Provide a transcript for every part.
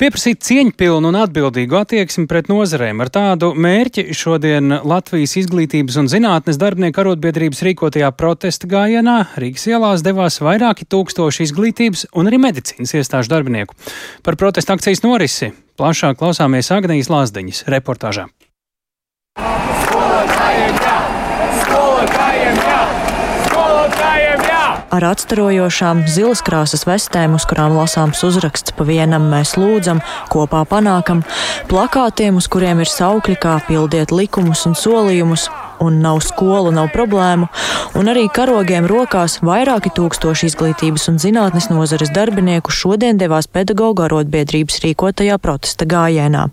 Pieprasīt cieņpilnu un atbildīgu attieksmi pret nozarēm. Ar tādu mērķi šodien Latvijas izglītības un zinātnes darbinieku arotbiedrības rīkotajā protesta gājienā Rīgas ielās devās vairāki tūkstoši izglītības un arī medicīnas iestāžu darbinieku. Par protesta akcijas norisi plašāk klausāmies Agnijas Lāsdiņas reportāžā. Skolotājiem jā! Skolotājiem jā! Skolotājiem jā! Ar atstarojošām zilas krāsas vestēm, uz kurām lasāms uzraksts pa vienam mēs lūdzam, kopā panākam, plakātiem, uz kuriem ir saukļi kā pildiet likumus un solījumus, un nav skolu, nav problēmu, un arī karogiem rokās vairāki tūkstoši izglītības un zinātnes nozares darbinieku šodien devās pedagoģa arotbiedrības rīkotajā protesta gājienā.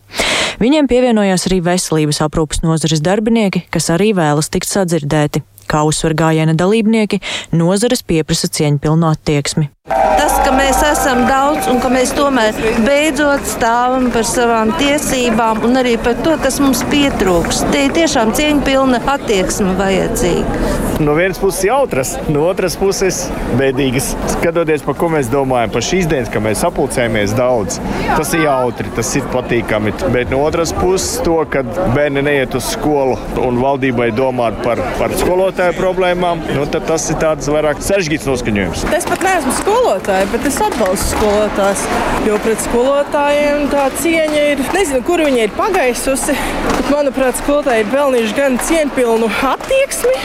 Viņiem pievienojās arī veselības aprūpas nozares darbinieki, kas arī vēlas tikt sadzirdēti. Kā uzsver gājiena dalībnieki, nozares pieprasa cieņpilnu attieksmi. Tas, ka mēs esam daudz un ka mēs tomēr beidzot stāvam par savām tiesībām un arī par to, kas mums pietrūks. Te ir tiešām cieņpilna attieksme vajadzīga. No vienas puses jautras, no otras puses bēdīgas. Skatoties, par ko mēs domājam, par šīs dienas, ka mēs sapulcējamies daudz, tas ir jautri, tas ir patīkami. Bet no otras puses, to, ka bērni neiet uz skolu un valdībai domāt par, par skolotāju problēmām, nu, tas ir tāds vairāk sarežģīts noskaņojums. Es pat neesmu skolotāja, bet es atbalstu skolotājus. Jo pret skolotājiem tā cieņa ir. Nezinu, kur viņa ir pagaisusi. Bet, manuprāt, skolotāji ir pelnījuši gan cieņpilnu attieksmi,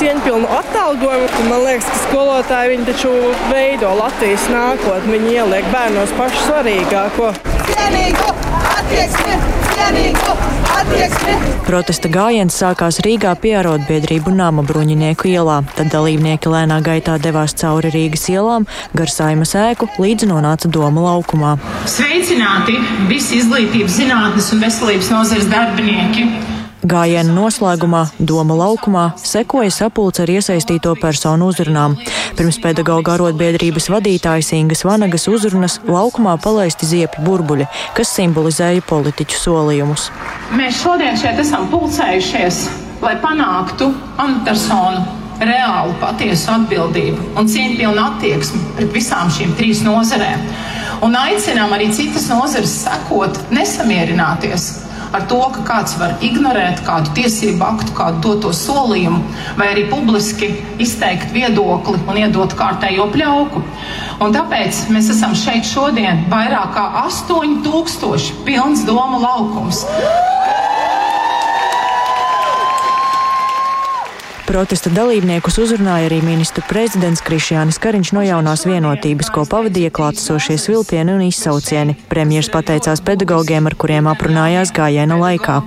cieņpilnu atalgojumu. Man liekas, ka skolotāji taču veido Latvijas nākotni. Viņi ieliek bērnos pašu svarīgāko. Cienīgu attieksmi! Cienīgu attieksmi! Protesta gājiens sākās Rīgā pie arotbiedrību nama bruņinieku ielā. Tad dalībnieki lēnā gaitā devās cauri Rīgas ielām, gar saimas ēku, līdz nonāca Doma laukumā. Sveicināti visi izglītības, zinātnes un veselības nozares darbinieki! Gājiena noslēgumā Doma laukumā sekoja sapulce ar iesaistīto personu uzrunām. Pirms pedagoģa arotbiedrības vadītājas Ingas Vanagas uzrunas laukumā palaisti ziepju burbuļi, kas simbolizēja politiķu solījumus. Mēs šodien šeit esam pulcējušies, lai panāktu amatpersonu reālu, patiesu atbildību un cieņpilnu attieksmi pret visām šīm trīs nozarēm. Un aicinām arī citas nozares sekot, nesamierināties ar to, ka kāds var ignorēt kādu tiesību aktu, kādu doto solījumu, vai arī publiski izteikt viedokli un iedot kārtējo pļauku. Un tāpēc mēs esam šeit šodien vairāk kā 8000 pilns doma laukums. Protesta dalībniekus uzrunāja arī ministru prezidents Krišjānis Kariņš no jaunās vienotības, ko pavadīja klātesošie vilcieni un izsaucieni. Premjers pateicās pedagogiem, ar kuriem aprunājās gājiena laikā.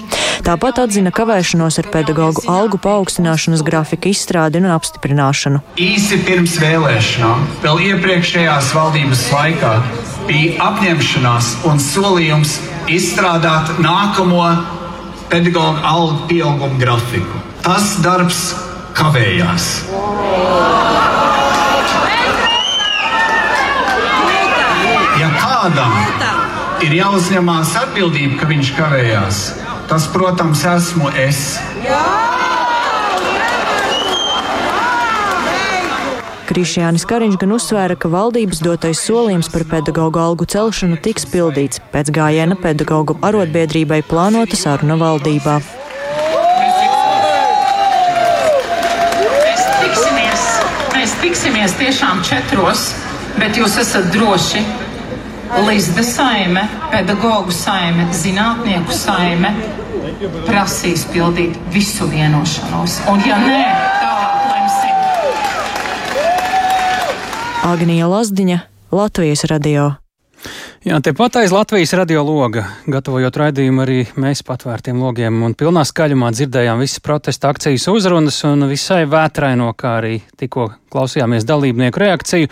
Tāpat atzina kavēšanos ar pedagoģu algu paaugstināšanas grafika izstrādi un apstiprināšanu. Īsi pirms vēlēšanām, vēl iepriekšējās valdības laikā, bija apņemšanās un solījums izstrādāt nākamo pedagoģu algu pieauguma grafiku. Tas darbs kavējās. Ja kādam ir jāuzņemās atbildība, ka viņš kavējās, tas, protams, esmu es. Krišjānis Kariņš gan uzsvēra, ka valdības dotais solījums par pedagoģu algu celšanu tiks pildīts pēc gājiena pedagoģu arotbiedrībai plānota saruna valdībā. Tiksimies tiešām četros, bet jūs esat droši. Līdz saime, pedagoģu saime, zinātnieku saime prasīs pildīt visu vienošanos. Un, ja nē, tālāk lemsim. Agnija Lazdiņa, Latvijas radio. Jā, tepat aiz Latvijas radio loga, gatavojot raidījumu arī mēs patvērtiem logiem un pilnā skaļumā dzirdējām visas protesta akcijas uzrunas un visai vētraino, kā arī tikko klausījāmies dalībnieku reakciju.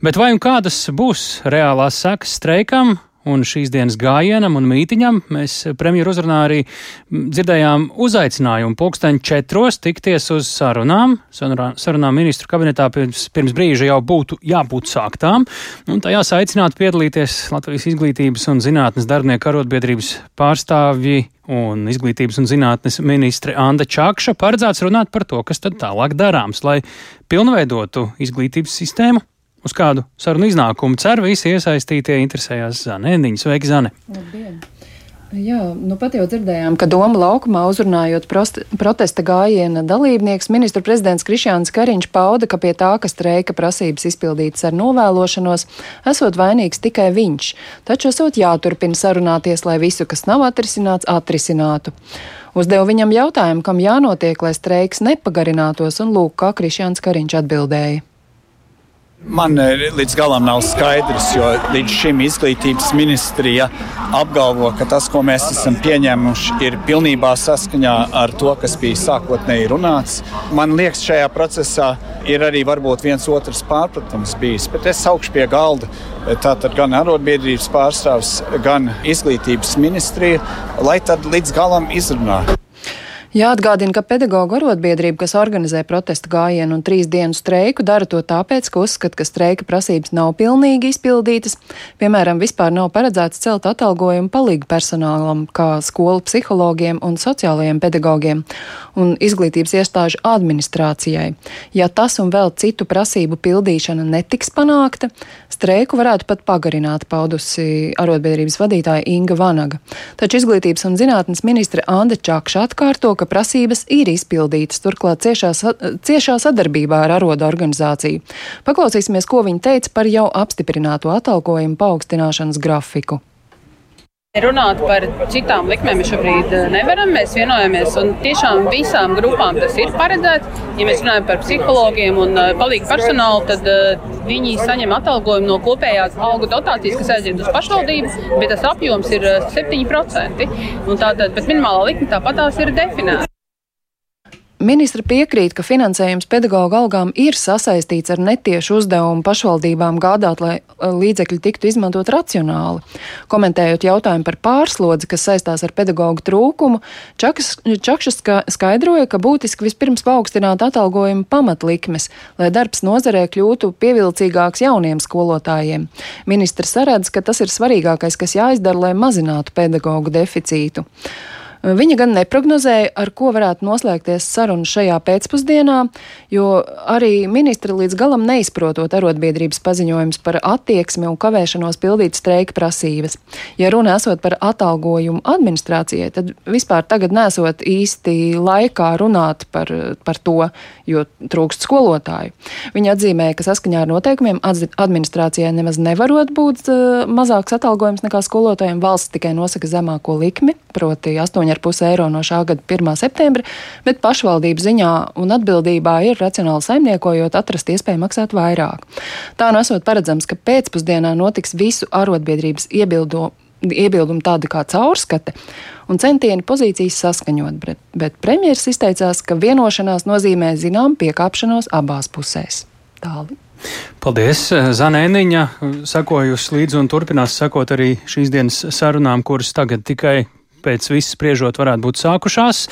Bet vai un kādas būs reālās sekas streikam? Un šīs dienas gājienam un mītiņam mēs premjeru uzrunā arī dzirdējām uzaicinājumu pulksteņu četros tikties uz sarunām. Sarunām ministru kabinetā pirms, pirms brīža jau būtu jābūt sāktām, un tajās aicināt piedalīties Latvijas izglītības un zinātnes darbinieku arotbiedrības pārstāvji un izglītības un zinātnes ministre Anda Čakša paredzēts runāt par to, kas tad tālāk darāms, lai pilnveidotu izglītības sistēmu uz kādu sarunu iznākumu cer visi iesaistītie interesējās Zanēniņas. Sveiki, Zane! Labdien! Jā, nu pat jau dzirdējām, ka Doma laukumā uzrunājot protesta gājiena dalībnieks, ministra prezidents Krišjāns Kariņš pauda, ka pie tā, ka streika prasības izpildītas ar novēlošanos, esot vainīgs tikai viņš, taču esot jāturpina sarunāties, lai visu, kas nav atrisināts, atrisinātu. Uzdevu viņam jautājumu, kam jānotiek, lai streiks nepagarinātos, un lūk, kā Krišjāns Kariņš atbildēja. Man eh, līdz galam nav skaidrs, jo līdz šim izglītības ministrija apgalvo, ka tas, ko mēs esam pieņēmuši, ir pilnībā saskaņā ar to, kas bija sākotnēji runāts. Man liekas, šajā procesā ir arī varbūt viens otrs pārpratums bijis, bet es augšu pie galda. Tātad gan arotbiedrības pārstāvs, gan izglītības ministrija, lai tad līdz galam izrunā. Jāatgādina, ka pedagoģa arotbiedrība, kas organizē protesta gājienu un trīs dienu streiku, dara to tāpēc, ka uzskata, ka streika prasības nav pilnīgi izpildītas. Piemēram, vispār nav paredzēts celt atalgojumu palīgu personālam, kā skolu psihologiem un sociālajiem pedagogiem un izglītības iestāžu administrācijai. Ja tas un vēl citu prasību pildīšana netiks panākta, streiku varētu pat pagarināt, paudusi arotbiedrības vadītāja Inga Vanaga. Taču izglītības un zinātnes ministre Anda Čakša atkārto, ka prasības ir izpildītas, turklāt ciešā, ciešā sadarbībā ar arodu organizāciju. Paklausīsimies, ko viņa teica par jau apstiprināto atalgojumu paaugstināšanas grafiku. Runāt par citām likmēm mēs šobrīd eh, nevaram. Mēs vienojamies, un tiešām visām grupām tas ir paredzēts. Ja mēs runājam par psihologiem un eh, palīgu personālu, tad uh, viņi saņem atalgojumu no kopējās algu dotācijas, kas aiziet uz pašvaldību, bet tas apjoms ir 7%. Tātad, bet minimālā likme tāpatās ir definēta. Ministra piekrīt, ka finansējums pedagoģa algām ir sasaistīts ar netiešu uzdevumu pašvaldībām gādāt, lai eh, līdzekļi tiktu izmantot racionāli. Komentējot jautājumu par pārslodzi, kas saistās ar pedagoģu trūkumu, Čakšs skaidroja, ka būtiski vispirms paaugstināt atalgojumu pamatlikmes, lai darbs nozarē kļūtu pievilcīgāks jauniem skolotājiem. Ministrs saredz, ka tas ir svarīgākais, kas jāizdara, lai mazinātu pedagoģu deficītu. Viņa gan neprognozēja, ar ko varētu noslēgties saruna šajā pēcpusdienā, jo arī ministra līdz galam neizprotot arotbiedrības paziņojums par attieksmi un kavēšanos pildīt streika prasības. Ja runa esot par atalgojumu administrācijai, tad vispār tagad nesot īsti laikā runāt par, par to, jo trūkst skolotāju. Viņa atzīmēja, ka saskaņā ar noteikumiem administrācijai nemaz nevarot būt uh, mazāks atalgojums nekā skolotājiem. Valsts tikai nosaka zemāko likmi, proti 8 2,5 eiro no šā gada 1. septembra, bet pašvaldību ziņā un atbildībā ir racionāli saimniekojot atrast iespēju maksāt vairāk. Tā nu esot paredzams, ka pēcpusdienā notiks visu arotbiedrības iebildu, iebildumu tāda kā caurskate un centieni pozīcijas saskaņot, bet, bet premjeras izteicās, ka vienošanās nozīmē zinām piekāpšanos abās pusēs. Tālāk. Paldies, Zanēniņa. Sekojusi līdzi un turpinās sekot arī šīs dienas sarunām, kuras tagad tikai pēc viss spriežot varētu būt sākušās,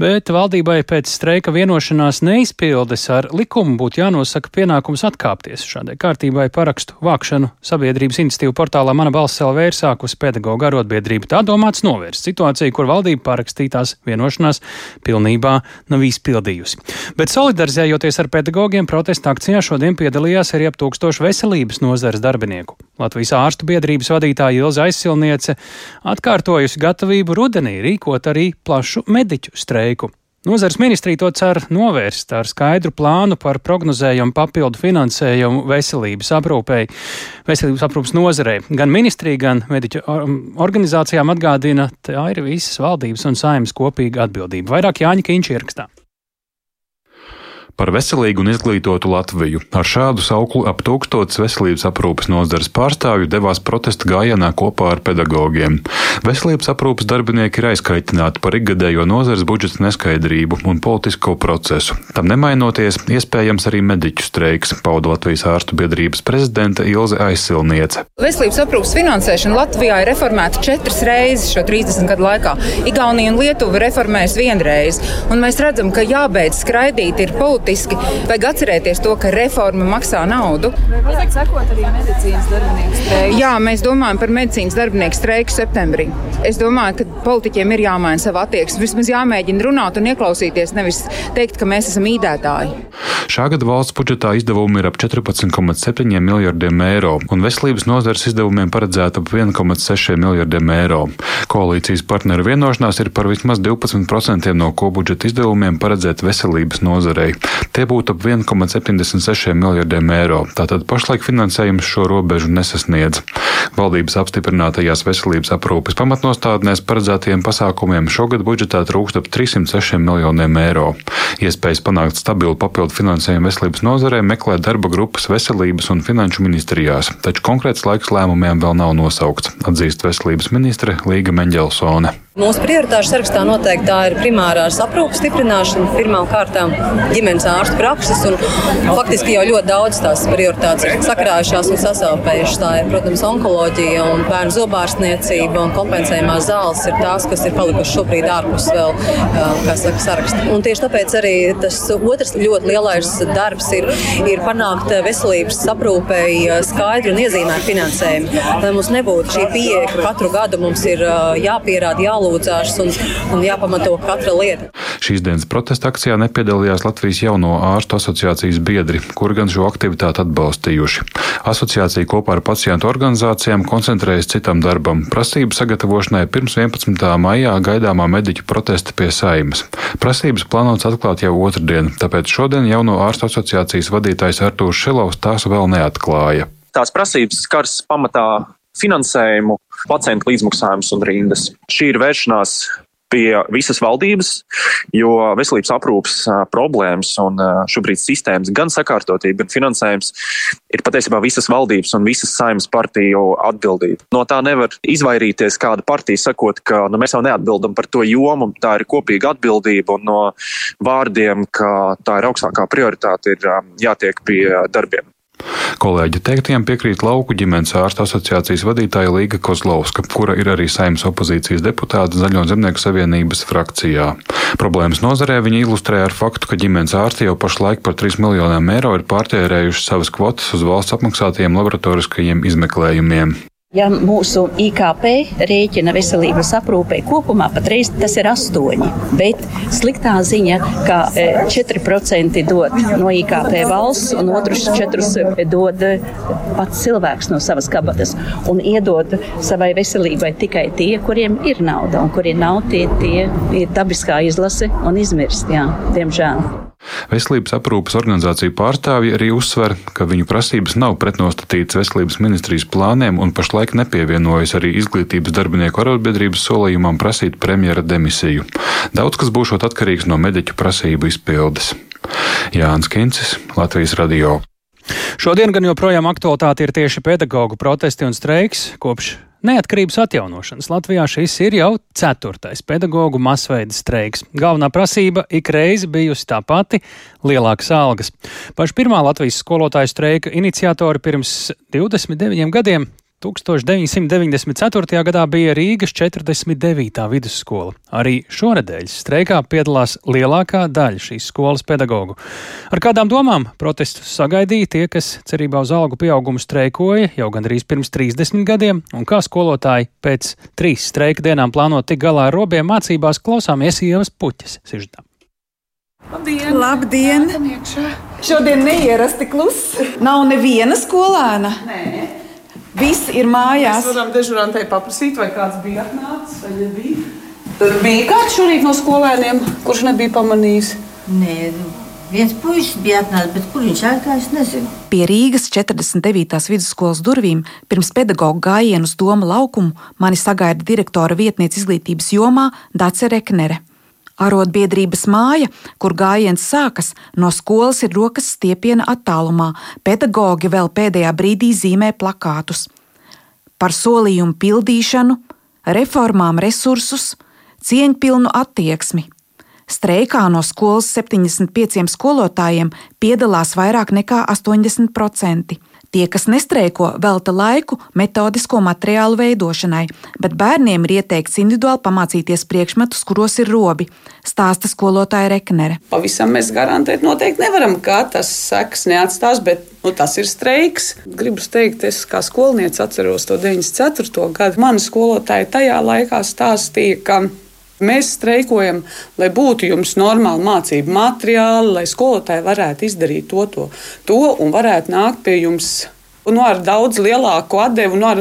bet valdībai pēc streika vienošanās neizpildes ar likumu būtu jānosaka pienākums atkāpties. Šādai kārtībai parakstu vākšanu sabiedrības iniciatīvu portālā Mana balss LV ir sākusi pedagoģa arotbiedrība. Tā domāts novērst situāciju, kur valdība parakstītās vienošanās pilnībā nav izpildījusi. Bet solidarizējoties ar pedagogiem, protesta akcijā šodien piedalījās arī ap tūkstošu veselības nozares darbinieku. Latvijas ārstu biedrības vadītāja Ilza Aizsilniece atkārtojusi gatavību rudenī rīkot arī plašu mediķu streiku. Nozars ministrija to cer novērst ar skaidru plānu par prognozējumu papildu finansējumu veselības aprūpei, veselības aprūpas nozarei. Gan ministrija, gan mediķu organizācijām atgādina, tā ir visas valdības un saimas kopīga atbildība. Vairāk Jāņa Kīņš ierakstā par veselīgu un izglītotu Latviju. Ar šādu sauklu ap tūkstotis veselības aprūpas nozares pārstāvju devās protesta gājienā kopā ar pedagogiem. Veselības aprūpas darbinieki ir aizkaitināti par ikgadējo nozares budžeta neskaidrību un politisko procesu. Tam nemainoties, iespējams arī mediķu streiks, pauda Latvijas ārstu biedrības prezidente Ilze Aizsilniece. Veselības aprūpas finansēšana Latvijā ir reformēta četras reizes šo 30 gadu laikā. Igaunija un Lietuva reformēs vienreiz, un mēs redzam, ka jābeidz skraidīt ir politiski būtiski. Vajag atcerēties to, ka reforma maksā naudu. Vai vajag sekot arī medicīnas darbinieku streiku? Jā, mēs domājam par medicīnas darbinieku streiku septembrī. Es domāju, ka politiķiem ir jāmaina sava attieksme. Vismaz jāmēģina runāt un ieklausīties, nevis teikt, ka mēs esam īdētāji. Šā gada valsts budžetā izdevumi ir ap 14,7 miljardiem eiro, un veselības nozares izdevumiem paredzēta ap 1,6 miljardiem eiro. Koalīcijas partneru vienošanās ir par vismaz 12% no kopbudžeta izdevumiem paredzēt veselības nozarei. Tie būtu ap 1,76 miljardiem eiro. Tātad pašlaik finansējums šo robežu nesasniedz. Valdības apstiprinātajās veselības aprūpes pamatnostādnēs paredzētajiem pasākumiem šogad budžetā trūkst ap 306 miljoniem eiro. Iespējas panākt stabilu papildu finansējumu veselības nozarē meklē darba grupas veselības un finanšu ministrijās, taču konkrēts laiks lēmumiem vēl nav nosaukts, atzīst veselības ministre Līga Meņģelsone. Mūsu prioritāšu sarakstā noteikti tā ir primārās aprūpes stiprināšana, pirmām kārtām ģimenes ārstu prakses. Faktiski jau ļoti daudz tās prioritātes ir sakrājušās un sasaupējušas. Tā ir, protams, onkoloģija un bērnu zobārstniecība un kompensējumās zāles ir tās, kas ir palikušas šobrīd ārpus vēl, kā saka, saraksta. Un tieši tāpēc arī tas otrs ļoti lielais darbs ir, ir panākt veselības aprūpēji skaidru un iezīmētu finansējumu. Lai mums nebūtu šī pieeja, ka katru gadu mums ir jāpierāda, jālūdz jālūdzās un, un jāpamato katra lieta. Šīs dienas protesta akcijā nepiedalījās Latvijas jauno ārstu asociācijas biedri, kuri gan šo aktivitāti atbalstījuši. Asociācija kopā ar pacientu organizācijām koncentrējas citam darbam - prasību sagatavošanai pirms 11. maijā gaidāmā mediķu protesta pie saimas. Prasības plānotas atklāt jau otrdien, tāpēc šodien jauno ārstu asociācijas vadītājs Artūrs Šilovs tās vēl neatklāja. Tās prasības skars pamatā finansējumu, pacientu līdzmaksājumus un rindas. Šī ir vēršanās pie visas valdības, jo veselības aprūpas problēmas un šobrīd sistēmas gan sakārtotība, gan finansējums ir patiesībā visas valdības un visas saimnes partiju atbildība. No tā nevar izvairīties kāda partija sakot, ka nu, mēs jau neatbildam par to jomu, tā ir kopīga atbildība un no vārdiem, ka tā ir augstākā prioritāte, ir jātiek pie darbiem. Kolēģi teiktiem piekrīt Lauku ģimenes ārstu asociācijas vadītāja Līga Kozlovska, kura ir arī saimnes opozīcijas deputāta Zaļo zemnieku savienības frakcijā. Problēmas nozarē viņa ilustrē ar faktu, ka ģimenes ārsti jau pašlaik par 3 miljoniem eiro ir pārtērējuši savas kvotas uz valsts apmaksātajiem laboratoriskajiem izmeklējumiem. Ja mūsu IKP rēķina veselības aprūpē kopumā patreiz tas ir 8, bet sliktā ziņa, ka 4% dod no IKP valsts un otrus 4% dod pats cilvēks no savas kabatas un iedod savai veselībai tikai tie, kuriem ir nauda un kuriem nav tie, tie ir dabiskā izlase un izmirst, jā, diemžēl. Veselības aprūpas organizāciju pārstāvji arī uzsver, ka viņu prasības nav pretnostatītas veselības ministrijas plāniem un pašlaik nepievienojas arī izglītības darbinieku arotbiedrības solījumam prasīt premjera demisiju. Daudz kas būšot atkarīgs no mediķu prasību izpildes. Jānis Kincis, Latvijas radio. Šodien gan joprojām aktualitāte ir tieši pedagoģu protesti un streiks kopš Neatkarības atjaunošanas Latvijā šis ir jau ceturtais pedagoģu masveida streiks. Galvenā prasība ik reizi bijusi tā pati - lielākas algas. Paši pirmā Latvijas skolotāju streika iniciatori pirms 29 gadiem 1994. gadā bija Rīgas 49. vidusskola. Arī šonadēļ streikā piedalās lielākā daļa šīs skolas pedagoģu. Ar kādām domām protestus sagaidīja tie, kas cerībā uz algu pieaugumu streikoja jau gandrīz pirms 30 gadiem, un kā skolotāji pēc trīs streika dienām plāno tik galā ar robiem mācībās klausāmies ievas puķes sižetām. Labdien! Labdien. Šodien neierasti kluss. Nav neviena skolēna. Nē. Visi ir mājās. Mēs varam dežurantei paprasīt, vai kāds bija atnācis vai nebija. Tad bija kāds šorīt no skolēniem, kurš nebija pamanījis? Nē, nu, viens puisis bija atnācis, bet kur viņš aizgājis, nezinu. Pie Rīgas 49. vidusskolas durvīm pirms pedagoģa gājienu uz Doma laukumu mani sagaida direktora vietniece izglītības jomā Dace Reknere. Arotbiedrības māja, kur gājiens sākas, no skolas ir rokas stiepiena attālumā. Pedagoģi vēl pēdējā brīdī zīmē plakātus. Par solījumu pildīšanu, reformām resursus, cieņpilnu attieksmi. Streikā no skolas 75 skolotājiem piedalās vairāk nekā 80%. Tie, kas nestreiko, velta laiku metodisko materiālu veidošanai, bet bērniem ir ieteikts individuāli pamācīties priekšmetus, kuros ir robi, stāsta skolotāja Reknere. Pavisam mēs garantēt noteikti nevaram, ka tas seks neatstās, bet nu, tas ir streiks. Gribu teikt, es kā skolniece atceros to 94. gadu. Mani skolotāji tajā laikā stāstīja, ka Mēs streikojam, lai būtu jums normāli mācību materiāli, lai skolotāji varētu izdarīt to, to, to un varētu nākt pie jums nu, ar daudz lielāku atdevu, nu, ar,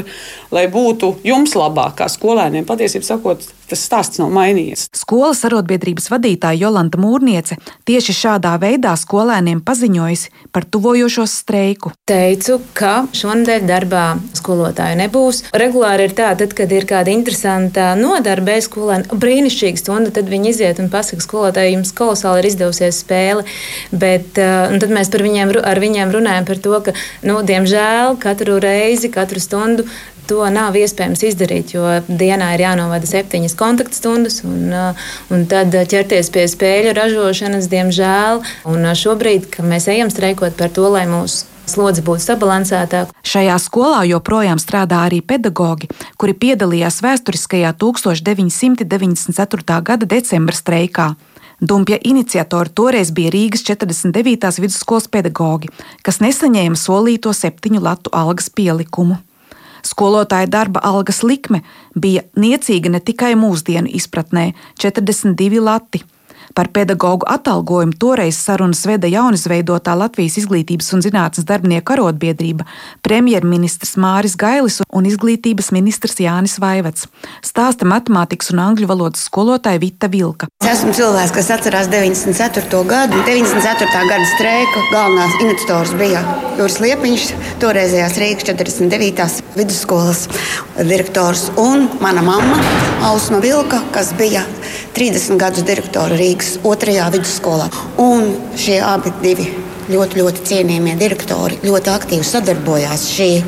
lai būtu jums labāk, kā skolēniem. Patiesībā sakot, tas stāsts nav mainījies. Skolas arotbiedrības vadītāja Jolanta Mūrniece tieši šādā veidā skolēniem paziņojusi par tuvojošos streiku. Teicu, ka šonadēļ darbā skolotāju nebūs. Regulāri ir tā, tad, kad ir kāda interesanta nodarbe skolēniem, brīnišķīga stunda, tad viņi iziet un pasaka skolotāji, jums kolosāli ir izdevusies spēle. Bet uh, tad mēs viņiem, ar viņiem runājam par to, ka, nu, diemžēl, katru reizi, katru stundu to nav iespējams izdarīt, jo dienā ir jānovada septiņas kontaktstundas, un, uh, un tad ķerties pie spēļu ražošanas, diemžēl. Un uh, šobrīd, mēs ejam streikot par to, lai mūsu slodzi būtu sabalansētāka. Šajā skolā joprojām strādā arī pedagoģi, kuri piedalījās vēsturiskajā 1994. gada decembra streikā. Dumpja iniciatori toreiz bija Rīgas 49. vidusskolas pedagoģi, kas nesaņēma solīto septiņu latu algas pielikumu. Skolotāja darba algas likme bija niecīga ne tikai mūsdienu izpratnē - 42 lati. Par pedagoģu atalgojumu toreiz sarunas veda jaunizveidotā Latvijas izglītības un zinātnes darbinieku arotbiedrība, premjerministrs Māris Gailis un izglītības ministrs Jānis Vaivets. Stāsta matemātikas un angļu valodas skolotāja Vita Vilka. Es esmu cilvēks, kas atcerās 94. gadu. 94. gada streika galvenās iniciators bija Juris Liepiņš, toreizējās Rīgas 49. vidusskolas direktors, un mana mamma Ausma Vilka, kas bija 30 gadus direktora Rīgas Rīgas otrajā vidusskolā. Un šie abi divi ļoti, ļoti cienījamie direktori ļoti aktīvi sadarbojās šī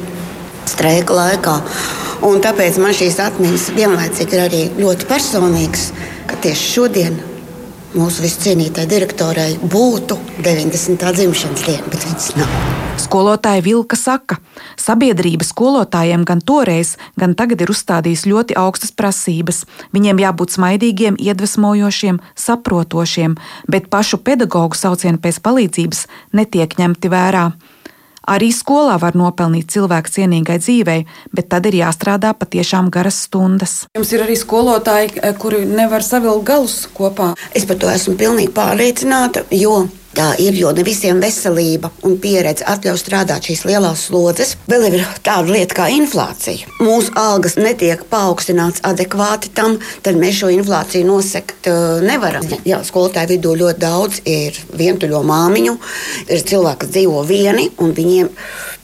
streika laikā. Un tāpēc man šīs atmiņas vienlaicīgi ir arī ļoti personīgas, ka tieši šodien mūsu viscienītai direktorai būtu 90. dzimšanas diena, bet viņas nav. Skolotāja Vilka saka, sabiedrība skolotājiem gan toreiz, gan tagad ir uzstādījusi ļoti augstas prasības. Viņiem jābūt smaidīgiem, iedvesmojošiem, saprotošiem, bet pašu pedagoģu saucieni pēc palīdzības netiek ņemti vērā. Arī skolā var nopelnīt cilvēku cienīgai dzīvei, bet tad ir jāstrādā patiešām garas stundas. Jums ir arī skolotāji, eh, kuri nevar savilkt galus kopā. Es par to esmu pilnīgi pārliecināta, jo Tā ir, jo ne visiem veselība un pieredze atļauj strādāt šīs lielās slodzes. Vēl ir tāda lieta kā inflācija. Mūsu algas netiek paaugstināts adekvāti tam, tad mēs šo inflāciju nosekt uh, nevaram. Jā, skolotāju vidū ļoti daudz ir vientuļo māmiņu, ir cilvēki, kas dzīvo vieni, un viņiem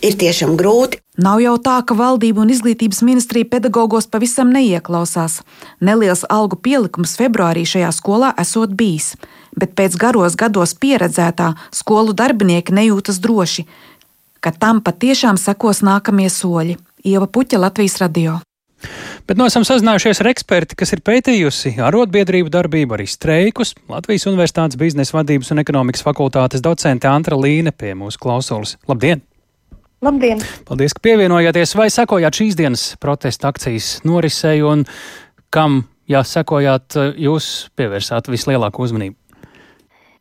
ir tiešām grūti. Nav jau tā, ka valdība un izglītības ministrija pedagogos pavisam neieklausās. Neliels algu pielikums februārī šajā skolā esot bijis bet pēc garos gados pieredzētā skolu darbinieki nejūtas droši, ka tam patiešām sekos nākamie soļi. Ieva Puķa, Latvijas radio. Bet no esam sazinājušies ar eksperti, kas ir pētījusi arotbiedrību darbību, arī streikus. Latvijas Universitātes biznesa vadības un ekonomikas fakultātes docente Antra Līne pie mūsu klausulas. Labdien! Labdien! Paldies, ka pievienojāties vai sekojāt šīs dienas protesta akcijas norisei un kam, ja sekojāt, jūs pievērsāt vislielāko uzmanību?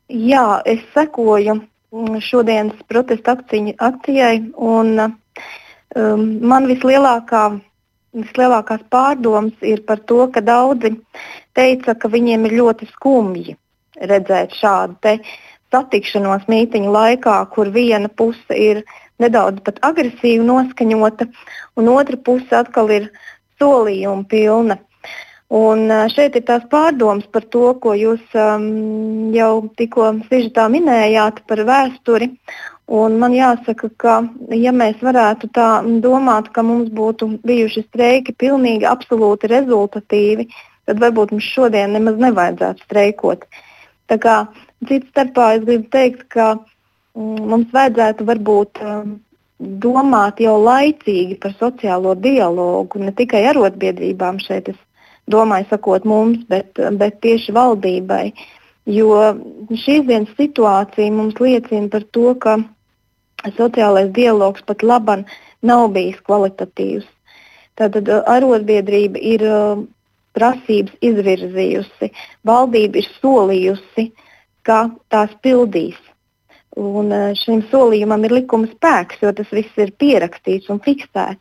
Jā, es sekoju mm, šodienas protesta akcijai, un um, man vislielākā, vislielākās pārdomas ir par to, ka daudzi teica, ka viņiem ir ļoti skumji redzēt šādu satikšanos mītiņu laikā, kur viena puse ir nedaudz pat agresīvi noskaņota, un otra puse atkal ir solījuma pilna. Un šeit ir tās pārdomas par to, ko jūs um, jau tikko sižetā minējāt par vēsturi. Un man jāsaka, ka ja mēs varētu tā domāt, ka mums būtu bijuši streiki pilnīgi absolūti rezultatīvi, tad varbūt mums šodien nemaz nevajadzētu streikot. Tā kā cits starpā es gribu teikt, ka mm, mums vajadzētu varbūt um, domāt jau laicīgi par sociālo dialogu, ne tikai arotbiedrībām šeit es domāju, sakot mums, bet, bet tieši valdībai. Jo šīs dienas situācija mums liecina par to, ka sociālais dialogs pat laban nav bijis kvalitatīvs. Tātad arotbiedrība ir prasības izvirzījusi, valdība ir solījusi, ka tās pildīs. Un šim solījumam ir likuma spēks, jo tas viss ir pierakstīts un fiksēts.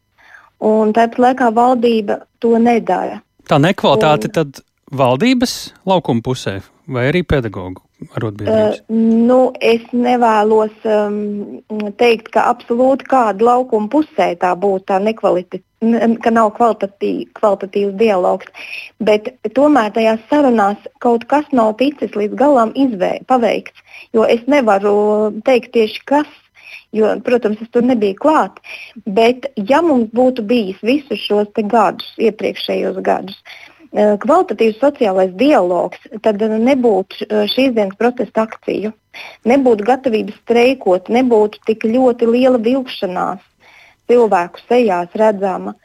Un tāpat laikā valdība to nedara. Tā nekvalitāte un, tad valdības laukuma pusē vai arī pedagoģu arotbiedrības? Uh, nu, es nevēlos um, teikt, ka absolūti kāda laukuma pusē tā būtu tā nekvalitatīva. Ka nav kvalitatīv, kvalitatīvs dialogs, bet tomēr tajās sarunās kaut kas nav ticis līdz galam izvē, paveikts. Jo es nevaru teikt tieši kas, jo, protams, es tur nebiju klāt. Bet, ja mums būtu bijis visus šos gadus, iepriekšējos gadus, Eh, kvalitatīvs sociālais dialogs, tad nebūtu eh, šīs dienas protesta akciju, nebūtu gatavības streikot, nebūtu tik ļoti liela vilkšanās cilvēku sejās redzama,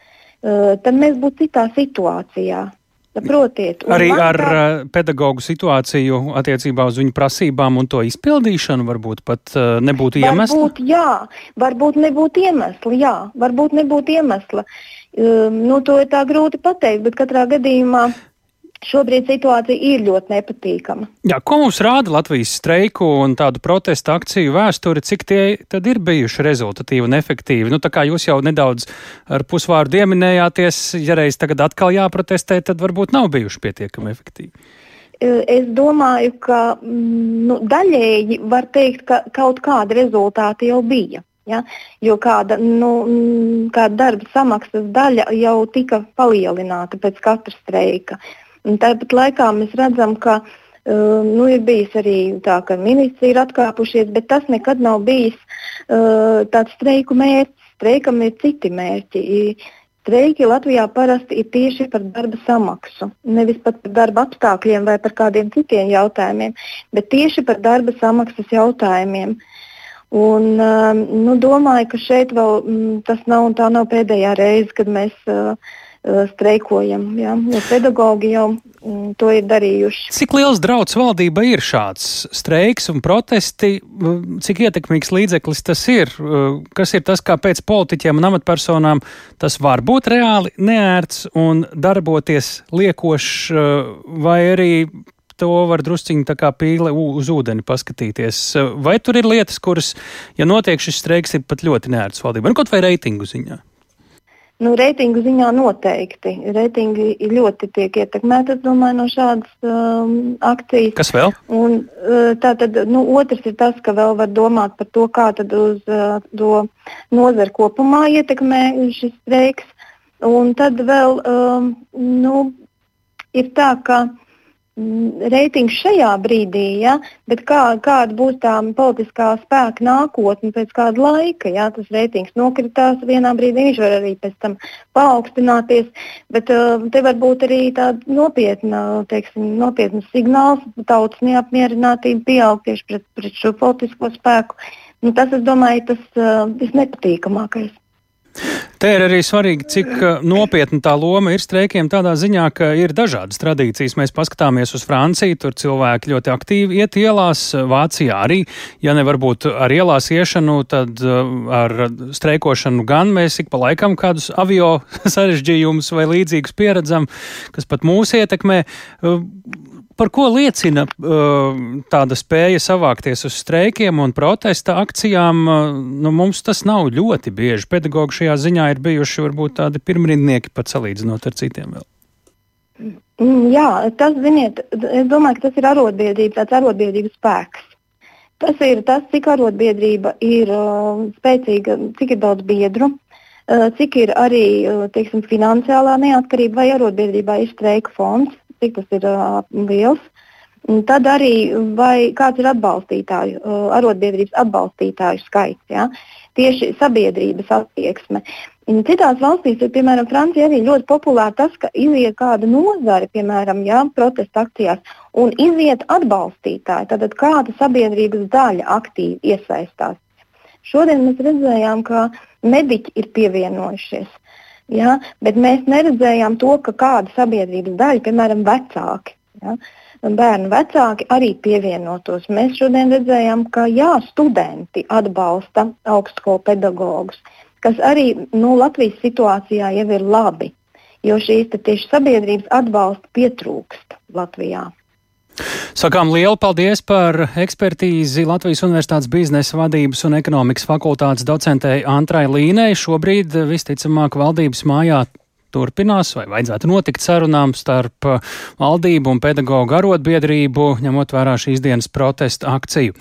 eh, tad mēs būtu citā situācijā. Saprotiet, Arī ar tā... pedagoģu situāciju attiecībā uz viņu prasībām un to izpildīšanu varbūt pat nebūtu iemesla? Varbūt jā, varbūt nebūtu iemesla, jā, varbūt nebūtu iemesla. Uh, Um, nu, to ir tā grūti pateikt, bet katrā gadījumā Šobrīd situācija ir ļoti nepatīkama. Jā, ko mums rāda Latvijas streiku un tādu protestu akciju vēsture, cik tie tad ir bijuši rezultatīvi un efektīvi? Nu, tā kā jūs jau nedaudz ar pusvārdu ieminējāties, ja reiz tagad atkal jāprotestē, tad varbūt nav bijuši pietiekami efektīvi. Es domāju, ka mm, nu, daļēji var teikt, ka kaut kāda rezultāta jau bija. Ja? Jo kāda, nu, kāda darba samaksas daļa jau tika palielināta pēc katra streika. Un tāpat laikā mēs redzam, ka uh, nu, ir bijis arī tā, ka ministri ir atkāpušies, bet tas nekad nav bijis uh, tāds streiku mērķis. Streikam ir citi mērķi. Streiki Latvijā parasti ir tieši par darba samaksu. Nevis par darba apstākļiem vai par kādiem citiem jautājumiem, bet tieši par darba samaksas jautājumiem. Uh, Un, um, nu, domāju, ka šeit vēl mm, tas nav, nav pēdējā reize, kad mēs uh, uh, streikojam. Ja? Jo pedagogi jau mm, to ir darījuši. Cik liels draudz valdība ir šāds streiks un protesti? Cik ietekmīgs līdzeklis tas ir? Uh, kas ir tas, kāpēc politiķiem un amatpersonām tas var būt reāli neērts un darboties liekošs, vai arī to var drusciņi tā kā pīle uz ūdeni paskatīties. Vai tur ir lietas, kuras, ja notiek šis streiks, ir pat ļoti neērts valdībai, nu kaut vai reitingu ziņā? Nu, reitingu ziņā noteikti. Reitingi ļoti tiek ietekmēti, domāju, no šādas um, akcijas. Kas vēl? Un, uh, tā tad, nu, otrs ir tas, ka vēl var domāt par to, kā tad uz uh, to nozaru kopumā ietekmē šis streiks. Un tad vēl um, nu, ir tā, ka Mm, reitings šajā brīdī, ja, bet kā, kāda būs tā politiskā spēka nākotne pēc kāda laika. Ja, tas reitings nokritās vienā brīdī, viņš var arī pēc tam paaugstināties, bet uh, te var būt arī teiksim, nopietna signāls, tautas neapmierinātība pieaug tieši pret, pret šo politisko spēku. Nu, tas, es domāju, tas uh, visnepatīkamākais. Te ir arī svarīgi, cik uh, nopietna tā loma ir streikiem tādā ziņā, ka ir dažādas tradīcijas. Mēs paskatāmies uz Franciju, tur cilvēki ļoti aktīvi iet ielās, Vācijā arī, ja ne varbūt ar ielās iešanu, tad uh, ar streikošanu gan mēs ik pa laikam kādus avio sarežģījumus vai līdzīgus pieredzam, kas pat mūs ietekmē. Par ko liecina uh, tāda spēja savākties uz streikiem un protesta akcijām? Uh, nu, mums tas nav ļoti bieži. Pedagogi šajā ziņā ir bijuši varbūt tādi pirmrindnieki pat salīdzinot ar citiem vēl. Mm, jā, tas, ziniet, es domāju, ka tas ir arotbiedrība, tāds arotbiedrības spēks. Tas ir tas, cik arotbiedrība ir uh, spēcīga, cik ir daudz biedru, uh, cik ir arī uh, teiksim, finansiālā neatkarība vai arotbiedrībā ir streika fonds cik tas ir uh, liels. Un tad arī vai kāds ir atbalstītāju, uh, arotbiedrības atbalstītāju skaits, ja? tieši sabiedrības attieksme. Un citās valstīs, ir, piemēram, Francijā, arī ļoti populāri tas, ka iziet kāda nozare, piemēram, jā, protesta akcijās, un iziet atbalstītāji. Tad kāda sabiedrības daļa aktīvi iesaistās. Šodien mēs redzējām, ka mediķi ir pievienojušies. Ja? Bet mēs neredzējām to, ka kāda sabiedrības daļa, piemēram, vecāki, ja? bērnu vecāki arī pievienotos. Mēs šodien redzējām, ka jā, studenti atbalsta augstskolu pedagogus, kas arī nu, Latvijas situācijā jau ir labi, jo šīs tieši sabiedrības atbalsta pietrūkst Latvijā. Sakām lielu paldies par ekspertīzi Latvijas Universitātes biznesa vadības un ekonomikas fakultātes docentei Antrai Līnei. Šobrīd visticamāk valdības mājā turpinās vai vajadzētu notikt sarunām starp valdību un pedagoģu arotbiedrību, ņemot vērā šīs dienas protesta akciju.